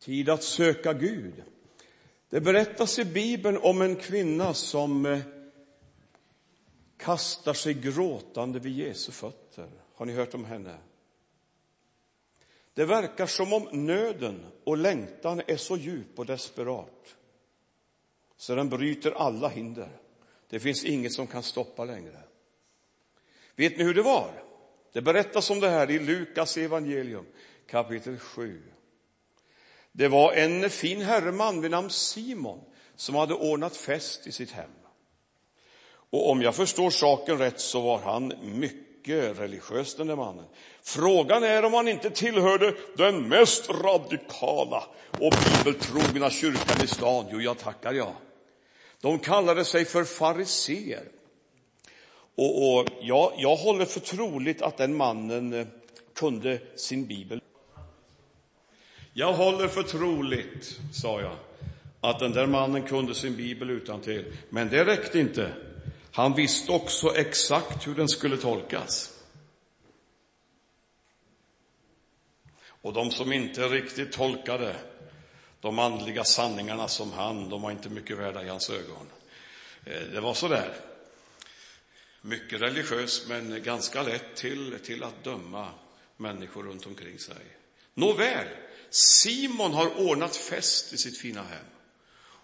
Tid att söka Gud. Det berättas i Bibeln om en kvinna som eh, kastar sig gråtande vid Jesu fötter. Har ni hört om henne? Det verkar som om nöden och längtan är så djup och desperat så den bryter alla hinder. Det finns inget som kan stoppa längre. Vet ni hur det var? Det berättas om det här i Lukas evangelium kapitel 7. Det var en fin herreman vid namn Simon som hade ordnat fest i sitt hem. Och om jag förstår saken rätt så var han mycket religiös den där mannen. Frågan är om han inte tillhörde den mest radikala och bibeltrogna kyrkan i stan. Jo, jag tackar jag. De kallade sig för fariseer. Och, och jag, jag håller för troligt att den mannen eh, kunde sin bibel. Jag håller för troligt, sa jag, att den där mannen kunde sin bibel utan till. Men det räckte inte. Han visste också exakt hur den skulle tolkas. Och de som inte riktigt tolkade de andliga sanningarna som han, de var inte mycket värda i hans ögon. Eh, det var så där. Mycket religiös, men ganska lätt till, till att döma människor runt omkring sig. Nåväl, Simon har ordnat fest i sitt fina hem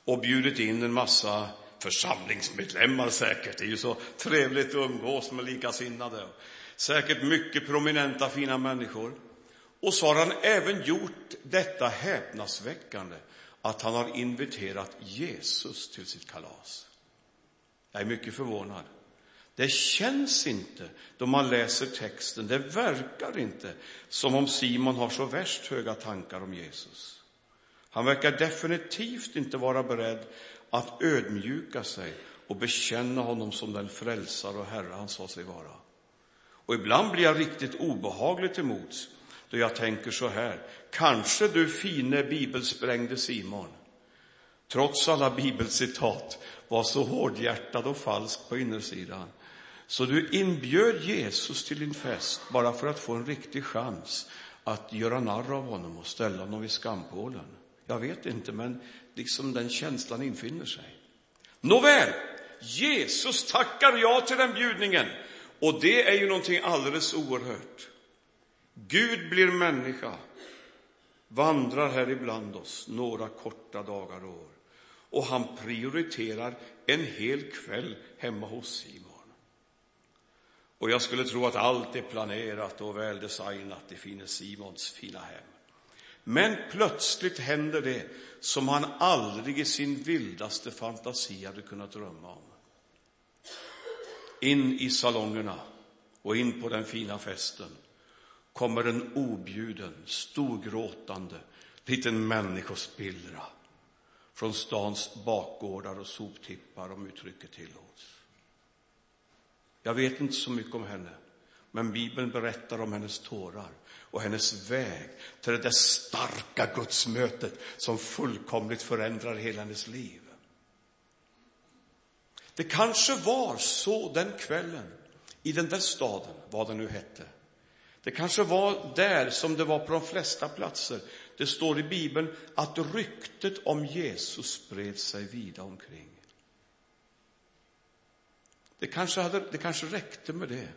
och bjudit in en massa församlingsmedlemmar säkert. Det är ju så trevligt att umgås med likasinnade. Säkert mycket prominenta, fina människor. Och så har han även gjort detta häpnadsväckande att han har inviterat Jesus till sitt kalas. Jag är mycket förvånad. Det känns inte, då man läser texten, det verkar inte som om Simon har så värst höga tankar om Jesus. Han verkar definitivt inte vara beredd att ödmjuka sig och bekänna honom som den frälsare och Herre han sa sig vara. Och ibland blir jag riktigt obehagligt till mods då jag tänker så här. Kanske du fine bibelsprängde Simon, trots alla bibelcitat, var så hårdhjärtad och falsk på innersidan. Så du inbjöd Jesus till din fest bara för att få en riktig chans att göra narr av honom och ställa honom vid skampålen. Jag vet inte, men liksom den känslan infinner sig. Nåväl, Jesus tackar ja till den bjudningen. Och det är ju någonting alldeles oerhört. Gud blir människa, vandrar här ibland oss några korta dagar och år. Och han prioriterar en hel kväll hemma hos Simon. Och jag skulle tro att allt är planerat och väldesignat i fine Simons fina hem. Men plötsligt händer det som han aldrig i sin vildaste fantasi hade kunnat drömma om. In i salongerna och in på den fina festen kommer en objuden, storgråtande liten människospillra från stans bakgårdar och soptippar, om uttrycket tillåts. Jag vet inte så mycket om henne, men Bibeln berättar om hennes tårar och hennes väg till det där starka gudsmötet som fullkomligt förändrar hela hennes liv. Det kanske var så den kvällen i den där staden, vad den nu hette. Det kanske var där som det var på de flesta platser. Det står i Bibeln att ryktet om Jesus spred sig vida omkring. Det kanske, hade, det kanske räckte med det.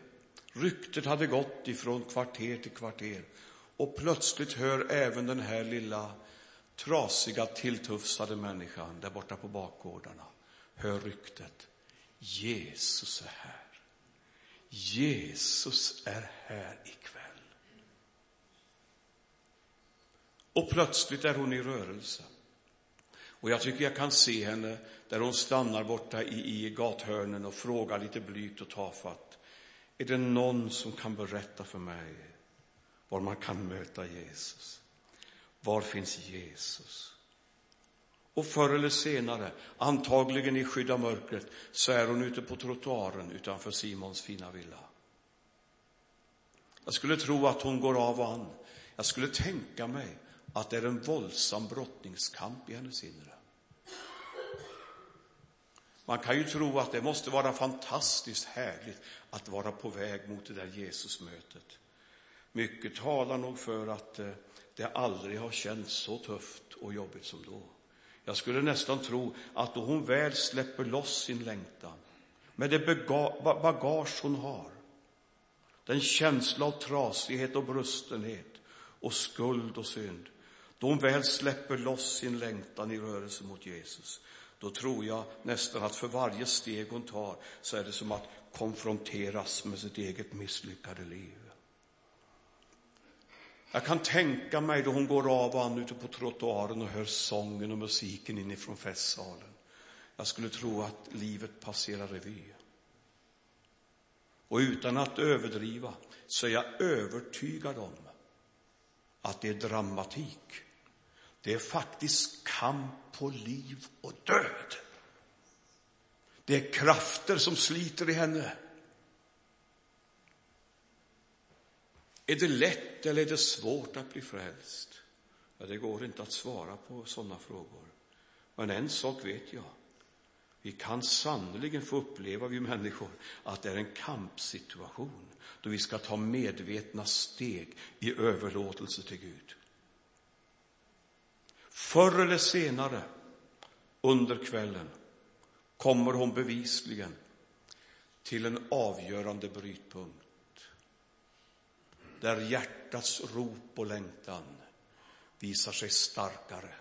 Ryktet hade gått ifrån kvarter till kvarter och plötsligt hör även den här lilla trasiga, tilltufsade människan där borta på bakgårdarna, hör ryktet. Jesus är här. Jesus är här ikväll. Och plötsligt är hon i rörelse. Och jag tycker jag kan se henne där hon stannar borta i, i gathörnen och frågar lite blygt och tafatt. Är det någon som kan berätta för mig var man kan möta Jesus? Var finns Jesus? Och förr eller senare, antagligen i skydd av mörkret, så är hon ute på trottoaren utanför Simons fina villa. Jag skulle tro att hon går av och an. Jag skulle tänka mig att det är en våldsam brottningskamp i hennes inre. Man kan ju tro att det måste vara fantastiskt härligt att vara på väg mot det där Jesusmötet. Mycket talar nog för att eh, det aldrig har känts så tufft och jobbigt som då. Jag skulle nästan tro att då hon väl släpper loss sin längtan, med det bagage hon har, den känsla av trasighet och brustenhet och skuld och synd, då hon väl släpper loss sin längtan i rörelse mot Jesus, då tror jag nästan att för varje steg hon tar så är det som att konfronteras med sitt eget misslyckade liv. Jag kan tänka mig då hon går av och an ute på trottoaren och hör sången och musiken inifrån festsalen. Jag skulle tro att livet passerar revy. Och utan att överdriva så är jag övertygad om att det är dramatik. Det är faktiskt kamp på liv och död. Det är krafter som sliter i henne. Är det lätt eller är det svårt att bli frälst? Ja, det går inte att svara på sådana frågor. Men en sak vet jag. Vi kan sannerligen få uppleva, vi människor, att det är en kampsituation då vi ska ta medvetna steg i överlåtelse till Gud. Förr eller senare under kvällen kommer hon bevisligen till en avgörande brytpunkt där hjärtats rop och längtan visar sig starkare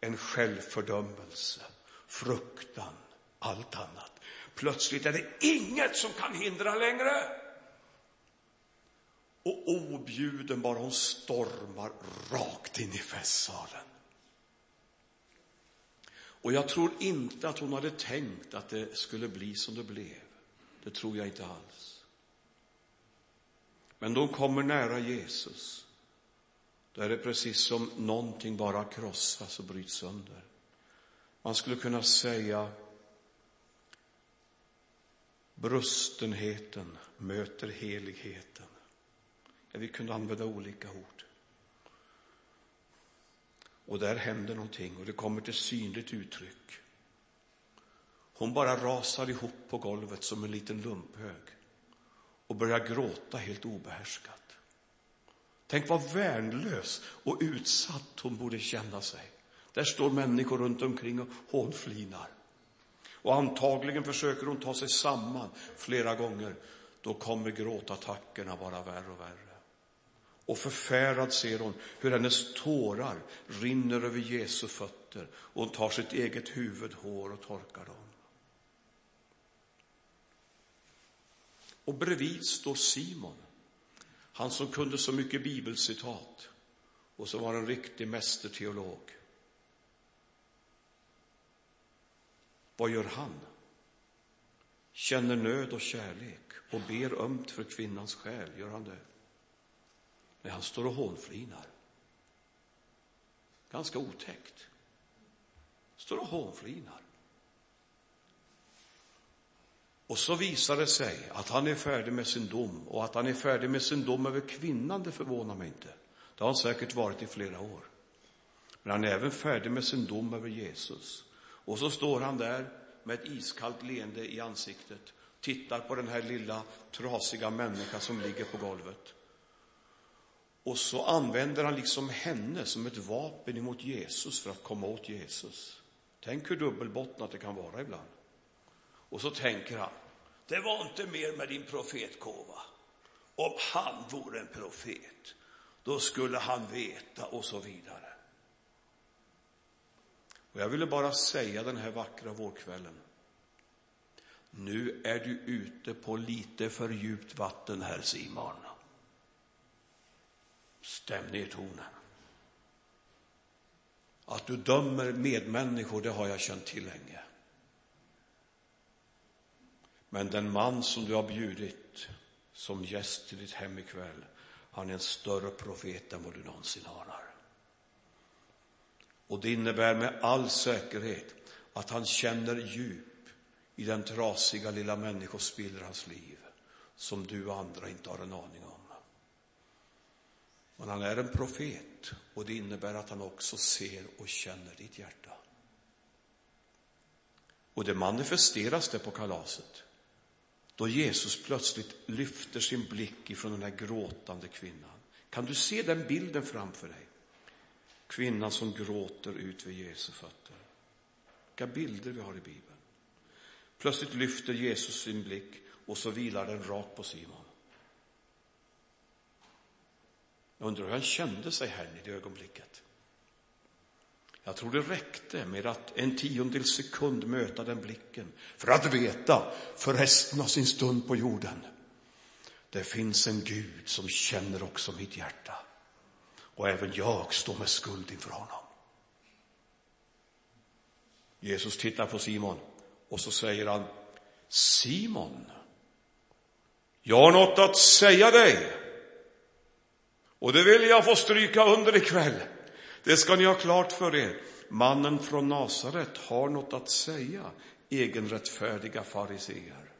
än självfördömelse, fruktan, allt annat. Plötsligt är det inget som kan hindra längre. Och objuden bara hon stormar rakt in i festsalen. Och jag tror inte att hon hade tänkt att det skulle bli som det blev. Det tror jag inte alls. Men de kommer nära Jesus. Då är det precis som någonting bara krossas och bryts sönder. Man skulle kunna säga brustenheten möter heligheten. Ja, vi kunde använda olika ord. Och där händer någonting och det kommer till synligt uttryck. Hon bara rasar ihop på golvet som en liten lumphög och börjar gråta helt obehärskat. Tänk vad värnlös och utsatt hon borde känna sig. Där står människor runt omkring och hånflinar. Och antagligen försöker hon ta sig samman flera gånger. Då kommer gråtattackerna bara värre och värre. Och förfärad ser hon hur hennes tårar rinner över Jesu fötter och hon tar sitt eget huvudhår och torkar dem. Och bredvid står Simon, han som kunde så mycket bibelcitat och som var en riktig mästerteolog. Vad gör han? Känner nöd och kärlek och ber ömt för kvinnans själ. Gör han det? Nej, han står och hånflinar. Ganska otäckt. Står och hånflinar. Och så visar det sig att han är färdig med sin dom och att han är färdig med sin dom över kvinnan, det förvånar mig inte. Det har han säkert varit i flera år. Men han är även färdig med sin dom över Jesus. Och så står han där med ett iskallt leende i ansiktet, tittar på den här lilla trasiga människan som ligger på golvet. Och så använder han liksom henne som ett vapen emot Jesus för att komma åt Jesus. Tänk hur dubbelbottnat det kan vara ibland. Och så tänker han, det var inte mer med din profetkova. Om han vore en profet, då skulle han veta och så vidare. Och jag ville bara säga den här vackra vårkvällen. Nu är du ute på lite för djupt vatten, herr Simon. Stäm ner tonen. Att du dömer medmänniskor, det har jag känt till länge. Men den man som du har bjudit som gäst till ditt hem ikväll, han är en större profet än vad du någonsin anar. Och det innebär med all säkerhet att han känner djup i den trasiga lilla människospillrans liv som du och andra inte har en aning om. Men han är en profet och det innebär att han också ser och känner ditt hjärta. Och det manifesteras det på kalaset. då Jesus plötsligt lyfter sin blick ifrån den här gråtande kvinnan. Kan du se den bilden framför dig? Kvinnan som gråter ut vid Jesu fötter. Vilka bilder vi har i Bibeln. Plötsligt lyfter Jesus sin blick och så vilar den rakt på Simon. Jag undrar hur han kände sig här i det ögonblicket. Jag tror det räckte med att en tiondel sekund möta den blicken för att veta för resten av sin stund på jorden. Det finns en Gud som känner också mitt hjärta. Och även jag står med skuld inför honom. Jesus tittar på Simon och så säger han Simon, jag har något att säga dig. Och det vill jag få stryka under ikväll. Det ska ni ha klart för er. Mannen från Nasaret har något att säga, egenrättfärdiga fariseer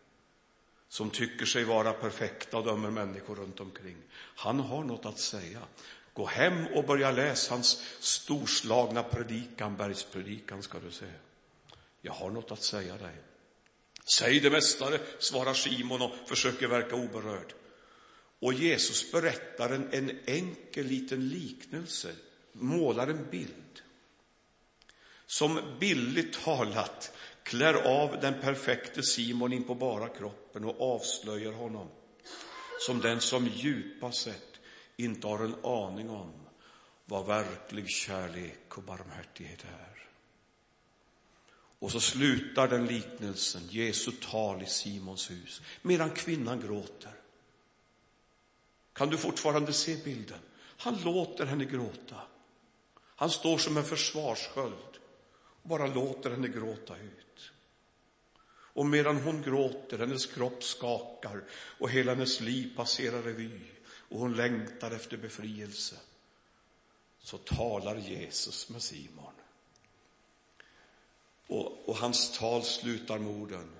som tycker sig vara perfekta och dömer människor runt omkring. Han har något att säga. Gå hem och börja läsa hans storslagna predikan, bergspredikan ska du se. Jag har något att säga dig. Säg det, mästare, svarar Simon och försöker verka oberörd. Och Jesus berättar en, en enkel liten liknelse, målar en bild som billigt talat klär av den perfekte Simon in på bara kroppen och avslöjar honom som den som djupast sett inte har en aning om vad verklig kärlek och barmhärtighet är. Och så slutar den liknelsen, Jesu tal i Simons hus, medan kvinnan gråter. Kan du fortfarande se bilden? Han låter henne gråta. Han står som en försvarssköld och bara låter henne gråta ut. Och medan hon gråter, hennes kropp skakar och hela hennes liv passerar revy och hon längtar efter befrielse, så talar Jesus med Simon. Och, och hans tal slutar med orden.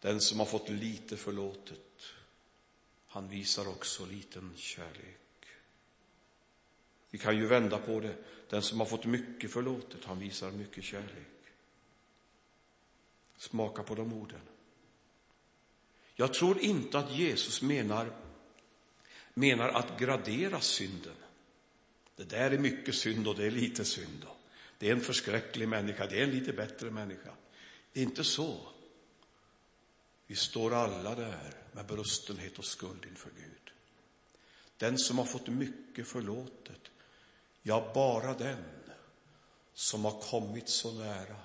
Den som har fått lite förlåtet, han visar också liten kärlek. Vi kan ju vända på det. Den som har fått mycket förlåtet, han visar mycket kärlek. Smaka på de orden. Jag tror inte att Jesus menar, menar att gradera synden. Det där är mycket synd och det är lite synd. Det är en förskräcklig människa, det är en lite bättre människa. Det är inte så. Vi står alla där med brustenhet och skuld inför Gud. Den som har fått mycket förlåtet, ja, bara den som har kommit så nära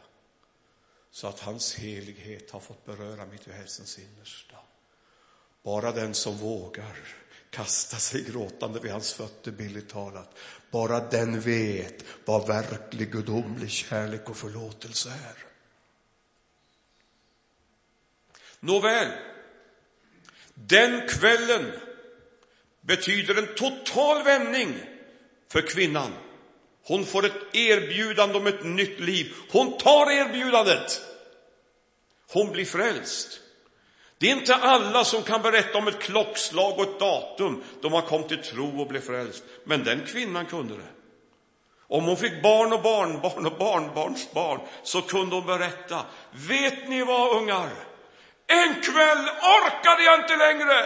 så att hans helighet har fått beröra mitt väsens innersta. Bara den som vågar kasta sig gråtande vid hans fötter, billigt talat. Bara den vet vad verklig gudomlig kärlek och förlåtelse är. Nåväl, den kvällen betyder en total vändning för kvinnan. Hon får ett erbjudande om ett nytt liv. Hon tar erbjudandet. Hon blir frälst. Det är inte alla som kan berätta om ett klockslag och ett datum då man kom till tro och blev frälst. Men den kvinnan kunde det. Om hon fick barn och barnbarn och barnbarnsbarn så kunde hon berätta. Vet ni vad ungar? En kväll orkade jag inte längre.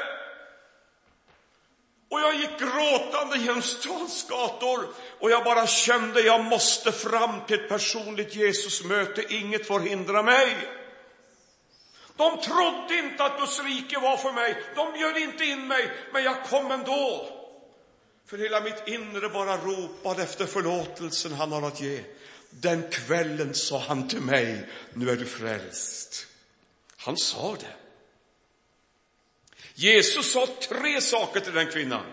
Och jag gick gråtande genom stans gator och jag bara kände jag måste fram till ett personligt Jesusmöte. Inget får hindra mig. De trodde inte att Guds rike var för mig. De bjöd inte in mig, men jag kom ändå. För hela mitt inre bara ropade efter förlåtelsen han har att ge. Den kvällen sa han till mig, nu är du frälst. Han sa det. Jesus sa tre saker till den kvinnan.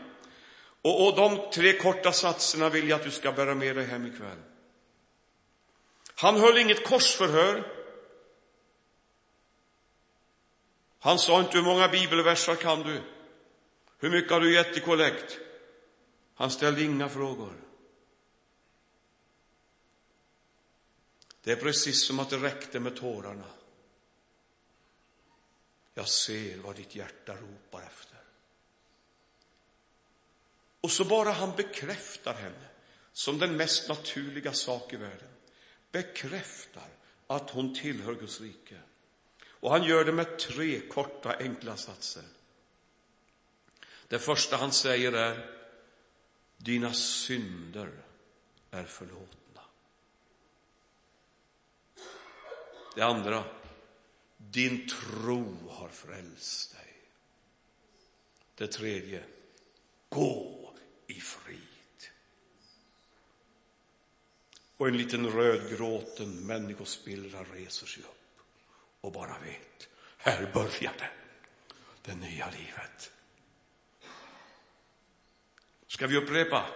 Och, och de tre korta satserna vill jag att du ska bära med dig hem ikväll. Han höll inget korsförhör. Han sa inte hur många bibelversar kan du? Hur mycket har du gett i kollekt? Han ställde inga frågor. Det är precis som att det räckte med tårarna. Jag ser vad ditt hjärta ropar efter. Och så bara han bekräftar henne som den mest naturliga sak i världen. Bekräftar att hon tillhör Guds rike. Och han gör det med tre korta, enkla satser. Det första han säger är, dina synder är förlåtna. Det andra, din tro har frälst dig. Det tredje, gå i frid. Och en liten rödgråten människospillra reser sig upp och bara vet, här börjar det, det nya livet. Ska vi upprepa?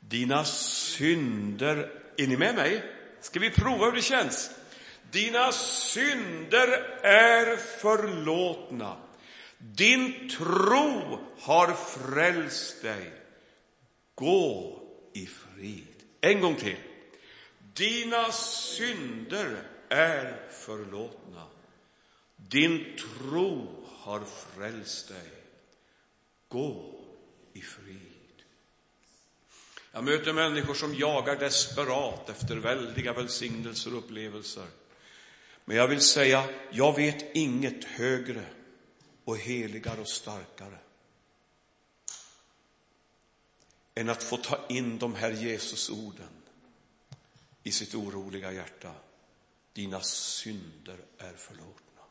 Dina synder, är ni med mig? Ska vi prova hur det känns? Dina synder är förlåtna. Din tro har frälst dig. Gå i frid. En gång till. Dina synder är förlåtna. Din tro har frälst dig. Gå i frid. Jag möter människor som jagar desperat efter väldiga välsignelser och upplevelser. Men jag vill säga, jag vet inget högre och heligare och starkare än att få ta in de här Jesusorden i sitt oroliga hjärta. Dina synder är förlåtna.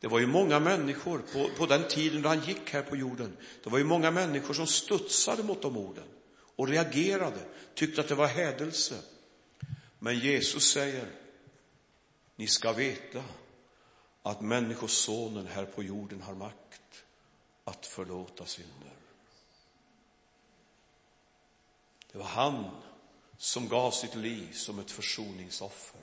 Det var ju många människor på, på den tiden då han gick här på jorden. Det var ju många människor som studsade mot de orden och reagerade, tyckte att det var hädelse. Men Jesus säger, ni ska veta att Människosonen här på jorden har makt att förlåta synder. Det var han som gav sitt liv som ett försoningsoffer.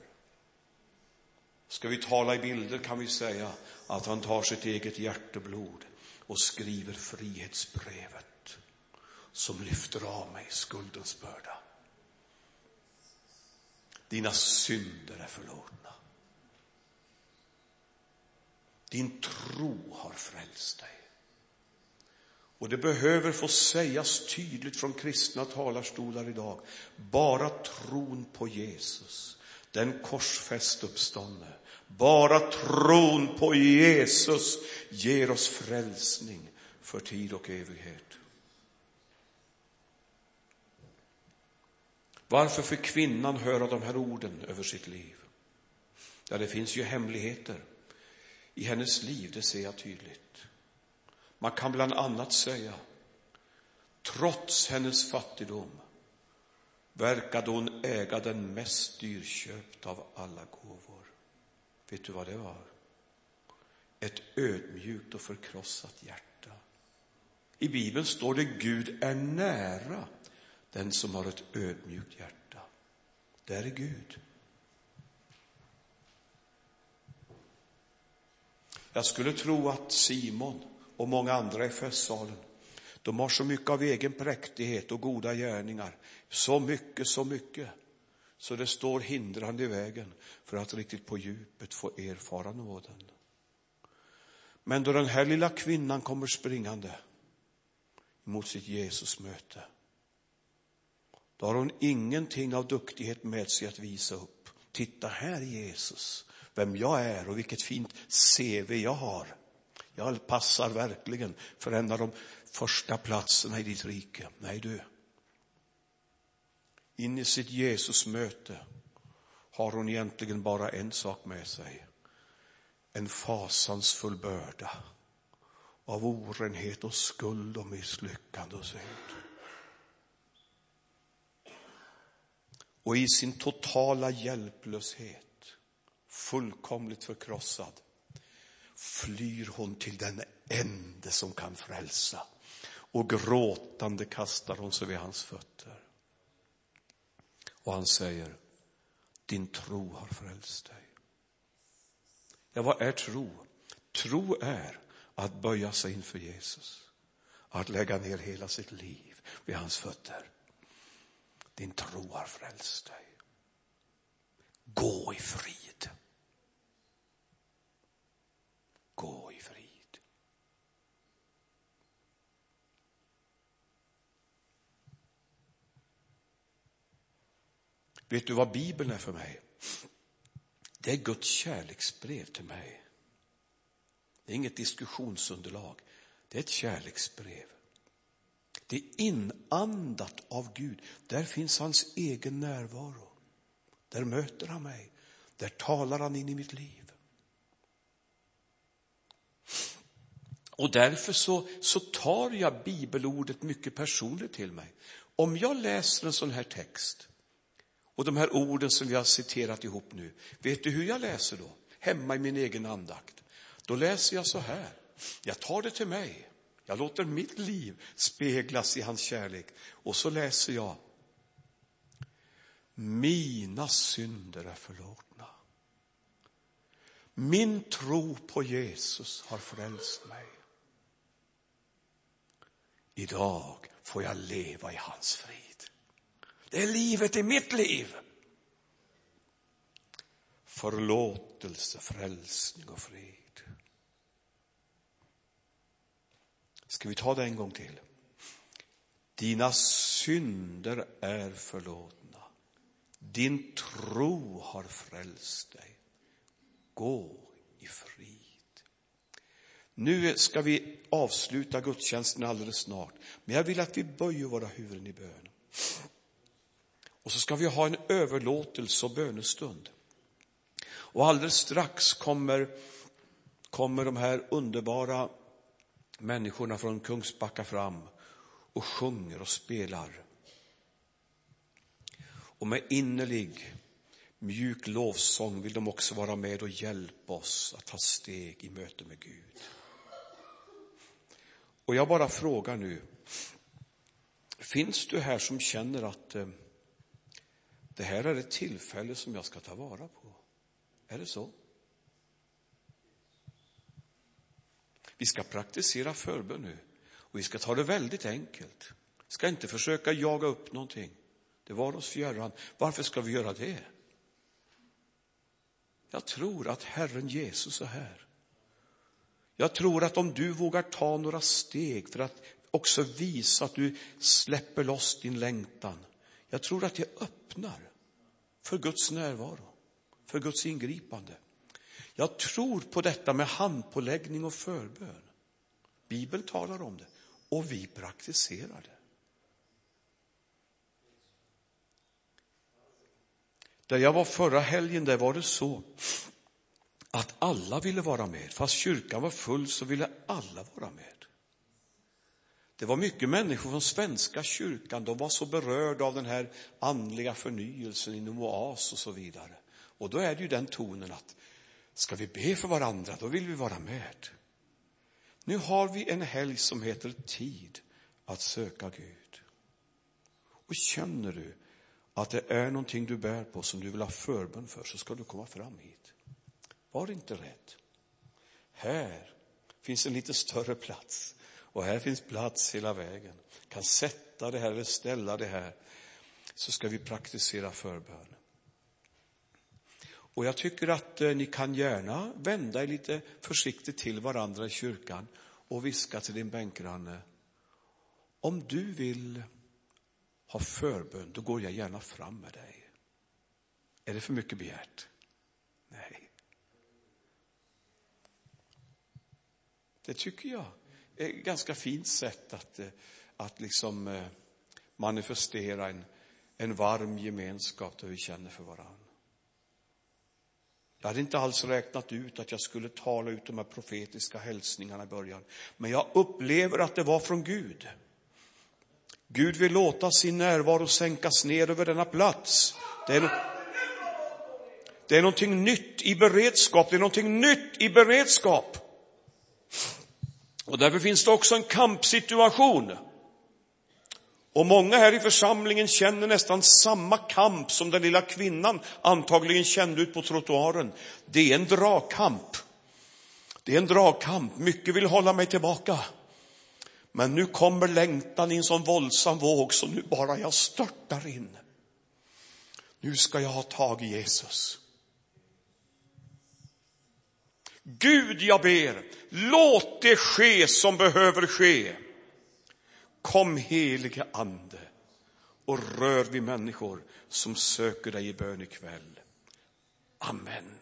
Ska vi tala i bilder kan vi säga att han tar sitt eget hjärteblod och skriver frihetsbrevet som lyfter av mig skuldens börda. Dina synder är förlåtna. Din tro har frälst dig. Och det behöver få sägas tydligt från kristna talarstolar idag. Bara tron på Jesus, den korsfäst uppståndne, bara tron på Jesus ger oss frälsning för tid och evighet. Varför fick kvinnan höra de här orden över sitt liv? Ja, det finns ju hemligheter i hennes liv, det ser jag tydligt. Man kan bland annat säga, trots hennes fattigdom verkade hon äga den mest dyrköpta av alla gåvor. Vet du vad det var? Ett ödmjukt och förkrossat hjärta. I Bibeln står det Gud är nära den som har ett ödmjukt hjärta. Där är Gud. Jag skulle tro att Simon och många andra i festsalen, de har så mycket av egen präktighet och goda gärningar. Så mycket, så mycket. Så det står hindrande i vägen för att riktigt på djupet få erfara nåden. Men då den här lilla kvinnan kommer springande mot sitt Jesusmöte, då har hon ingenting av duktighet med sig att visa upp. Titta här Jesus, vem jag är och vilket fint CV jag har. Jag passar verkligen för en av de första platserna i ditt rike. Nej du. In i sitt Jesusmöte har hon egentligen bara en sak med sig. En fasansfull börda av orenhet och skuld och misslyckande och synd. Och i sin totala hjälplöshet, fullkomligt förkrossad, flyr hon till den ende som kan frälsa. Och gråtande kastar hon sig vid hans fötter. Och han säger, din tro har frälst dig. Ja, vad är tro? Tro är att böja sig inför Jesus. Att lägga ner hela sitt liv vid hans fötter. Din tro har frälst dig. Gå i frid. Gå i frid. Vet du vad Bibeln är för mig? Det är Guds kärleksbrev till mig. Det är inget diskussionsunderlag. Det är ett kärleksbrev. Det är inandat av Gud. Där finns hans egen närvaro. Där möter han mig. Där talar han in i mitt liv. Och därför så, så tar jag bibelordet mycket personligt till mig. Om jag läser en sån här text och de här orden som vi har citerat ihop nu, vet du hur jag läser då? Hemma i min egen andakt. Då läser jag så här. Jag tar det till mig. Jag låter mitt liv speglas i hans kärlek. Och så läser jag. Mina synder är förlåtna. Min tro på Jesus har frälst mig. Idag får jag leva i hans frid. Det är livet i mitt liv. Förlåtelse, frälsning och frid. Ska vi ta det en gång till? Dina synder är förlåtna. Din tro har frälst dig. Gå i frid. Nu ska vi avsluta gudstjänsten alldeles snart, men jag vill att vi böjer våra huvuden i bön. Och så ska vi ha en överlåtelse och bönestund. Och alldeles strax kommer, kommer de här underbara människorna från Kungsbacka fram och sjunger och spelar. Och med innerlig, mjuk lovsång vill de också vara med och hjälpa oss att ta steg i möte med Gud. Och jag bara frågar nu, finns du här som känner att eh, det här är ett tillfälle som jag ska ta vara på? Är det så? Vi ska praktisera förbön nu och vi ska ta det väldigt enkelt. Vi ska inte försöka jaga upp någonting. Det var oss fjärran. Varför ska vi göra det? Jag tror att Herren Jesus är här. Jag tror att om du vågar ta några steg för att också visa att du släpper loss din längtan. Jag tror att det öppnar för Guds närvaro, för Guds ingripande. Jag tror på detta med handpåläggning och förbön. Bibeln talar om det och vi praktiserar det. Där jag var förra helgen, där var det så att alla ville vara med. Fast kyrkan var full så ville alla vara med. Det var mycket människor från Svenska kyrkan, de var så berörda av den här andliga förnyelsen inom oas och så vidare. Och då är det ju den tonen att Ska vi be för varandra, då vill vi vara med. Nu har vi en helg som heter tid att söka Gud. Och känner du att det är någonting du bär på som du vill ha förbön för, så ska du komma fram hit. Var inte rädd. Här finns en lite större plats och här finns plats hela vägen. Kan sätta det här eller ställa det här så ska vi praktisera förbön. Och jag tycker att eh, ni kan gärna vända er lite försiktigt till varandra i kyrkan och viska till din bänkgranne. Om du vill ha förbön, då går jag gärna fram med dig. Är det för mycket begärt? Nej. Det tycker jag är ett ganska fint sätt att, eh, att liksom eh, manifestera en, en varm gemenskap där vi känner för varandra. Jag hade inte alls räknat ut att jag skulle tala ut de här profetiska hälsningarna i början. Men jag upplever att det var från Gud. Gud vill låta sin närvaro sänkas ner över denna plats. Det är, det är någonting nytt i beredskap. Det är någonting nytt i beredskap. Och därför finns det också en kampsituation. Och många här i församlingen känner nästan samma kamp som den lilla kvinnan antagligen kände ut på trottoaren. Det är en dragkamp. Det är en dragkamp. Mycket vill hålla mig tillbaka. Men nu kommer längtan i en sån våldsam våg så nu bara jag störtar in. Nu ska jag ha tag i Jesus. Gud, jag ber, låt det ske som behöver ske. Kom helige ande och rör vid människor som söker dig i bön ikväll. Amen.